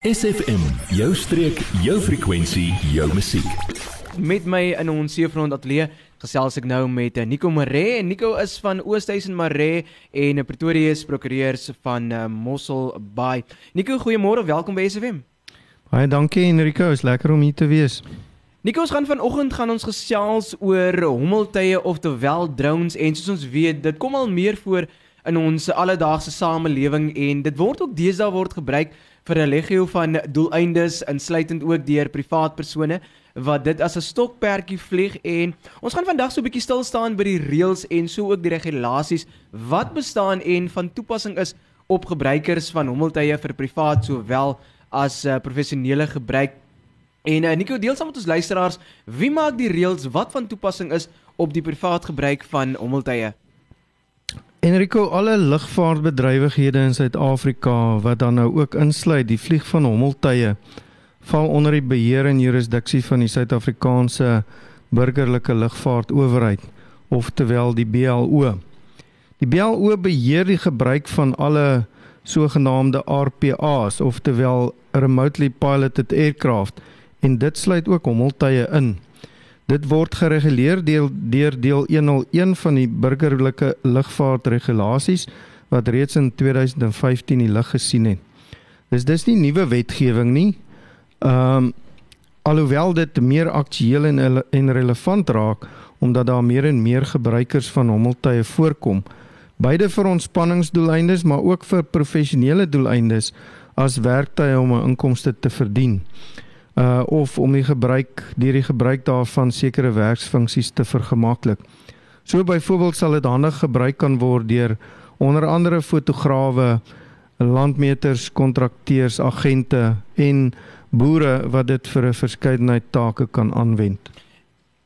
SFM, jou streek, jou frekwensie, jou musiek. Met my in ons Seefront ateljee gesels ek nou met eh, Nico Maree en Nico is van Oosthuizen Maree en Pretoria se prokureurs van uh, Mossel Bay. Nico, goeiemôre, welkom by SFM. Baie dankie Enrico, is lekker om hier te wees. Nico, ons gaan vanoggend gaan ons gesels oor hommeltuie oftewel drones en soos ons weet, dit kom al meer voor in ons alledaagse samelewing en dit word ook deesdae word gebruik vir 'n legio van doeleindes insluitend ook deur privaat persone wat dit as 'n stokperdjie vlieg en ons gaan vandag so 'n bietjie stil staan by die reëls en so ook die regulasies wat bestaan en van toepassing is op gebruikers van hommeltuie vir privaat sowel as uh, professionele gebruik. En uh, Nico deel saam met ons luisteraars, wie maak die reëls wat van toepassing is op die privaat gebruik van hommeltuie? Enrico, alle lugvaartbedrywighede in Suid-Afrika wat dan nou ook insluit die vlieg van hommeltuie val onder die beheer en jurisdiksie van die Suid-Afrikaanse burgerlike lugvaartowerheid, oftewel die BLO. Die BLO beheer die gebruik van alle sogenaamde RPA's, oftewel remotely piloted aircraft, en dit sluit ook hommeltuie in. Dit word gereguleer deel deur deel 101 van die burgerlike lugvaartregulasies wat reeds in 2015 die lig gesien het. Dis dis nie nuwe wetgewing nie. Ehm um, alhoewel dit meer aktueel en en relevant raak omdat daar meer en meer gebruikers van hommeltuie voorkom. Beide vir ontspanningsdoeleindes maar ook vir professionele doeleindes as werktuie om 'n inkomste te verdien uh of om die gebruik deur die gebruik daarvan sekere werksfunksies te vergemaklik. So byvoorbeeld sal dit handig gebruik kan word deur onder andere fotograwe, landmeters, kontrakteurs, agente en boere wat dit vir 'n verskeidenheid take kan aanwend.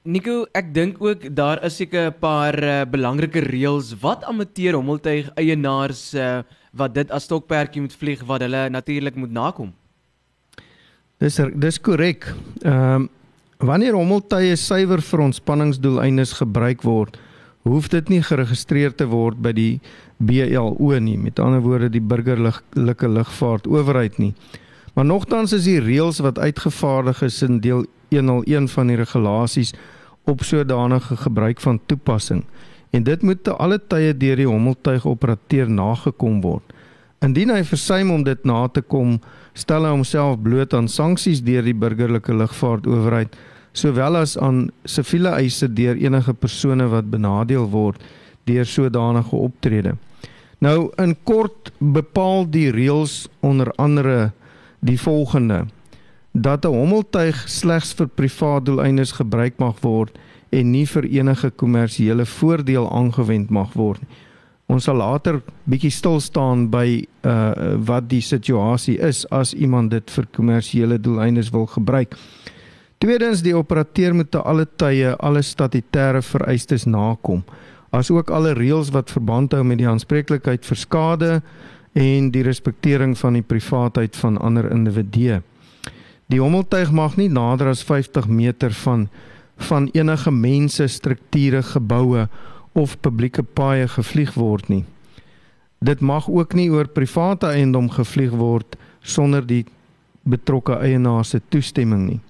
Nico, ek dink ook daar is seker 'n paar uh, belangrike reëls wat amateur hommeltuig eienaars uh, wat dit as stokperdjie moet vlieg wat hulle natuurlik moet nakom. Dis er, dis korrek. Ehm um, wanneer hommeltuie suiwer vir ontspanningsdoeleindes gebruik word, hoef dit nie geregistreer te word by die BLO nie, met ander woorde die burgerlike lugvaart owerheid nie. Maar nogtans is die reëls wat uitgevaardig is in deel 101 van die regulasies op sodanige gebruik van toepassing en dit moet te alle tye deur die hommeltuigoperateur nagekom word. Indien hy versuim om dit na te kom, stel hy homself bloot aan sanksies deur die burgerlike lugvaartowerheid, sowel as aan siviele eise deur enige persone wat benadeel word deur sodanige optrede. Nou in kort bepaal die reëls onder andere die volgende: dat 'n hommeltuig slegs vir privaat doeleindes gebruik mag word en nie vir enige kommersiële voordeel aangewend mag word nie. Ons sal later bietjie stil staan by uh wat die situasie is as iemand dit vir kommersiële doeleindes wil gebruik. Tweedens die operateur moet te alle tye alle statutêre vereistes nakom, asook alle reëls wat verband hou met die aanspreeklikheid vir skade en die respektering van die privaatheid van ander individue. Die hommeltuig mag nie nader as 50 meter van van enige mense, strukture, geboue of publieke paaie gevlieg word nie. Dit mag ook nie oor private eiendom gevlieg word sonder die betrokke eienaar se toestemming nie.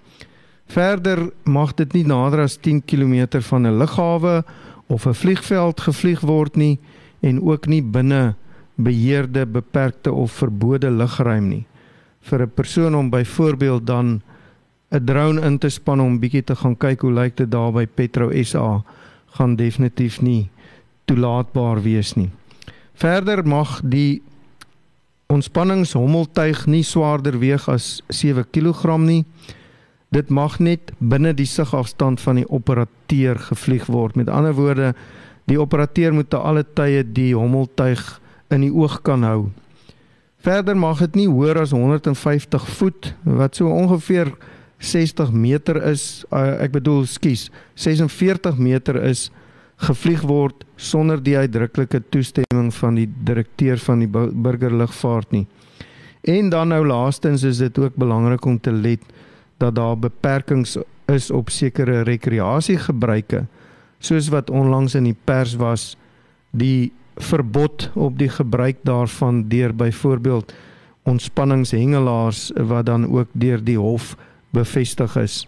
Verder mag dit nie nader as 10 km van 'n lughawe of 'n vliegveld gevlieg word nie en ook nie binne beheerde, beperkte of verbode lugruim nie. Vir 'n persoon om byvoorbeeld dan 'n drone in te span om bietjie te gaan kyk hoe lyk dit daar by Petro SA gaan definitief nie toelaatbaar wees nie. Verder mag die ontspanningshommeltuig nie swaarder weeg as 7 kg nie. Dit mag net binne die sigafstand van die operateur gevlieg word. Met ander woorde, die operateur moet te alle tye die hommeltuig in die oog kan hou. Verder mag dit nie hoër as 150 voet wat so ongeveer 60 meter is, uh, ek bedoel skies, 46 meter is gevlieg word sonder die uitdruklike toestemming van die direkteur van die burgerlugvaart nie. En dan nou laastens is dit ook belangrik om te let dat daar beperkings is op sekere rekreasiegebruike soos wat onlangs in die pers was die verbod op die gebruik daarvan deur byvoorbeeld ontspanningshengelaars wat dan ook deur die hof bevestig is.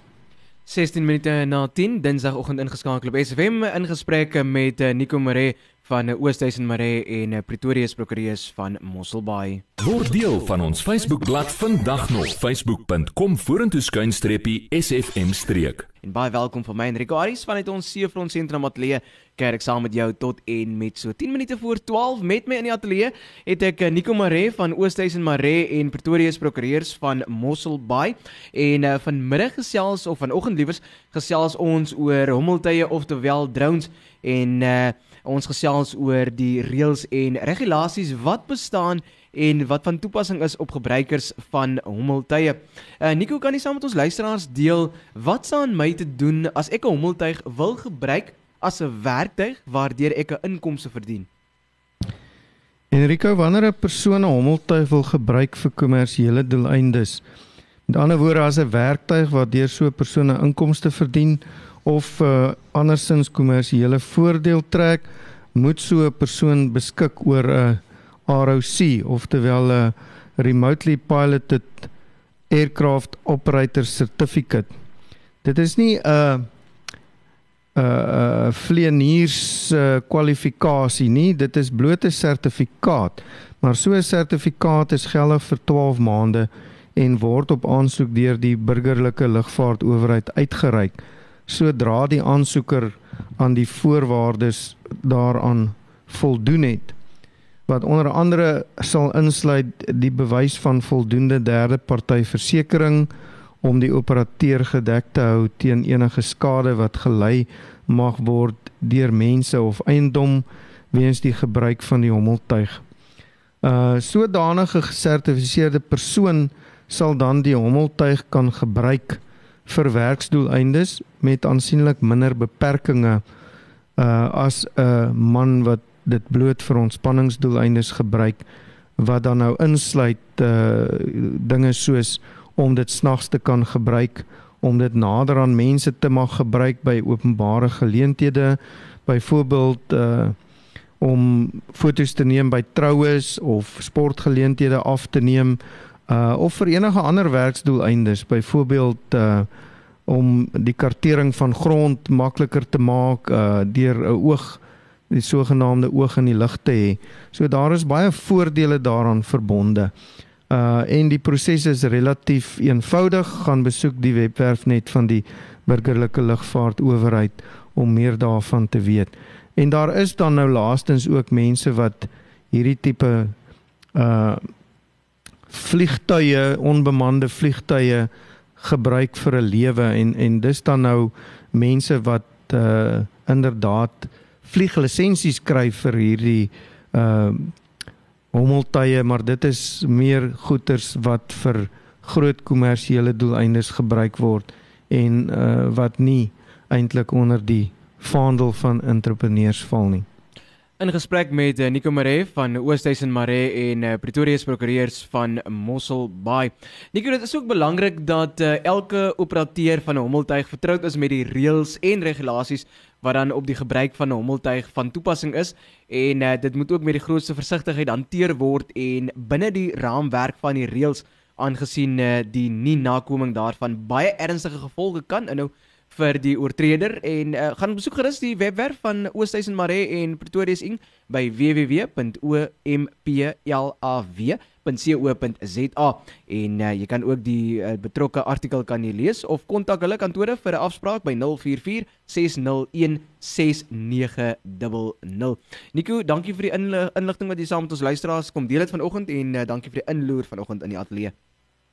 16 minute na 10 Dinsdagoggend ingeskakel op SFM in gesprek met eh, Nico Maree van Oosthuizen Maree en Pretoria prokureurs van Mosselbaai. Word deel van ons Facebookblad vandag nog facebook.com vorentoe skuinstreepie sfm streek. En baie welkom van my Enrico Aris vanuit ons Seefront sentrum ateljee. Kerk saam met jou tot en met so 10 minute voor 12 met my in die ateljee het ek eh, Nico Maree van Oosthuizen Maree en Pretoria prokureurs van Mosselbaai en uh, vanmiddag gesels of vanoggend liewers gesels ons oor hommeltye oftewel drones en uh, Ons gesels oor die reëls en regulasies wat bestaan en wat van toepassing is op gebruikers van hommeltuie. Uh, Nico, kan jy saam met ons luisteraars deel wat staan my te doen as ek 'n hommeltuig wil gebruik as 'n werktuig waardeur ek 'n inkomste verdien? Enrico, wanneer 'n persoon 'n hommeltuig wil gebruik vir kommersiële doeleindes, met ander woorde as 'n werktuig waardeur so 'n persoon 'n inkomste verdien, of uh, andersins kommersiële voordeel trek, moet so 'n persoon beskik oor 'n ROC, oftewel 'n remotely piloted aircraft operator certificate. Dit is nie 'n 'n vlieëniers kwalifikasie nie, dit is bloot 'n sertifikaat. Maar so 'n sertifikaat is geldig vir 12 maande en word op aansoek deur die burgerlike lugvaartowerheid uitgereik sodra die aansoeker aan die voorwaardes daaraan voldoen het wat onder andere sal insluit die bewys van voldoende derde party versekerings om die operateur gedek te hou teen enige skade wat gelei mag word deur mense of eiendom weens die gebruik van die hommeltuig. Uh sodanige gesertifiseerde persoon sal dan die hommeltuig kan gebruik vir werksdoeleindes met aansienlik minder beperkings uh as 'n man wat dit bloot vir ontspanningsdoeleindes gebruik wat dan nou insluit uh dinge soos om dit snags te kan gebruik om dit nader aan mense te mag gebruik by openbare geleenthede byvoorbeeld uh om fotos te neem by troues of sportgeleenthede af te neem uh of vir enige ander werksdoeleindes byvoorbeeld uh om die kartering van grond makliker te maak uh deur 'n oog die sogenaamde oog in die lug te hê. So daar is baie voordele daaraan verbonde. Uh en die proses is relatief eenvoudig. Gaan besoek die webwerf net van die burgerlike lugvaartowerheid om meer daarvan te weet. En daar is dan nou laastens ook mense wat hierdie tipe uh vliegtuie, onbemande vliegtuie gebruik vir 'n lewe en en dis dan nou mense wat uh inderdaad vlieglisensies kry vir hierdie uh hommeltuie, maar dit is meer goederes wat vir groot kommersiële doeleindes gebruik word en uh wat nie eintlik onder die vaandel van entrepreneurs val nie in gesprek met uh, Nico Maree van Oosthuizen Maree en uh, Pretoria se prokureurs van Mossel Bay. Nico, dit is ook belangrik dat uh, elke operateur van 'n hommeltuig vertroud is met die reëls en regulasies wat dan op die gebruik van 'n hommeltuig van toepassing is en uh, dit moet ook met die grootste versigtigheid hanteer word en binne die raamwerk van die reëls aangesien uh, die nie nakoming daarvan baie ernstige gevolge kan inhou vir die oortreder en uh, gaan besoek gerus die webwerf van Oosthuizen Maree en Pretoria ing by www.omplaw.co.za en uh, jy kan ook die uh, betrokke artikel kan jy lees of kontak hulle kantore vir 'n afspraak by 044 601 6900. Nico, dankie vir die inligting wat jy saam met ons luisteraars kom deel het vanoggend en uh, dankie vir die inloer vanoggend in die ateljee.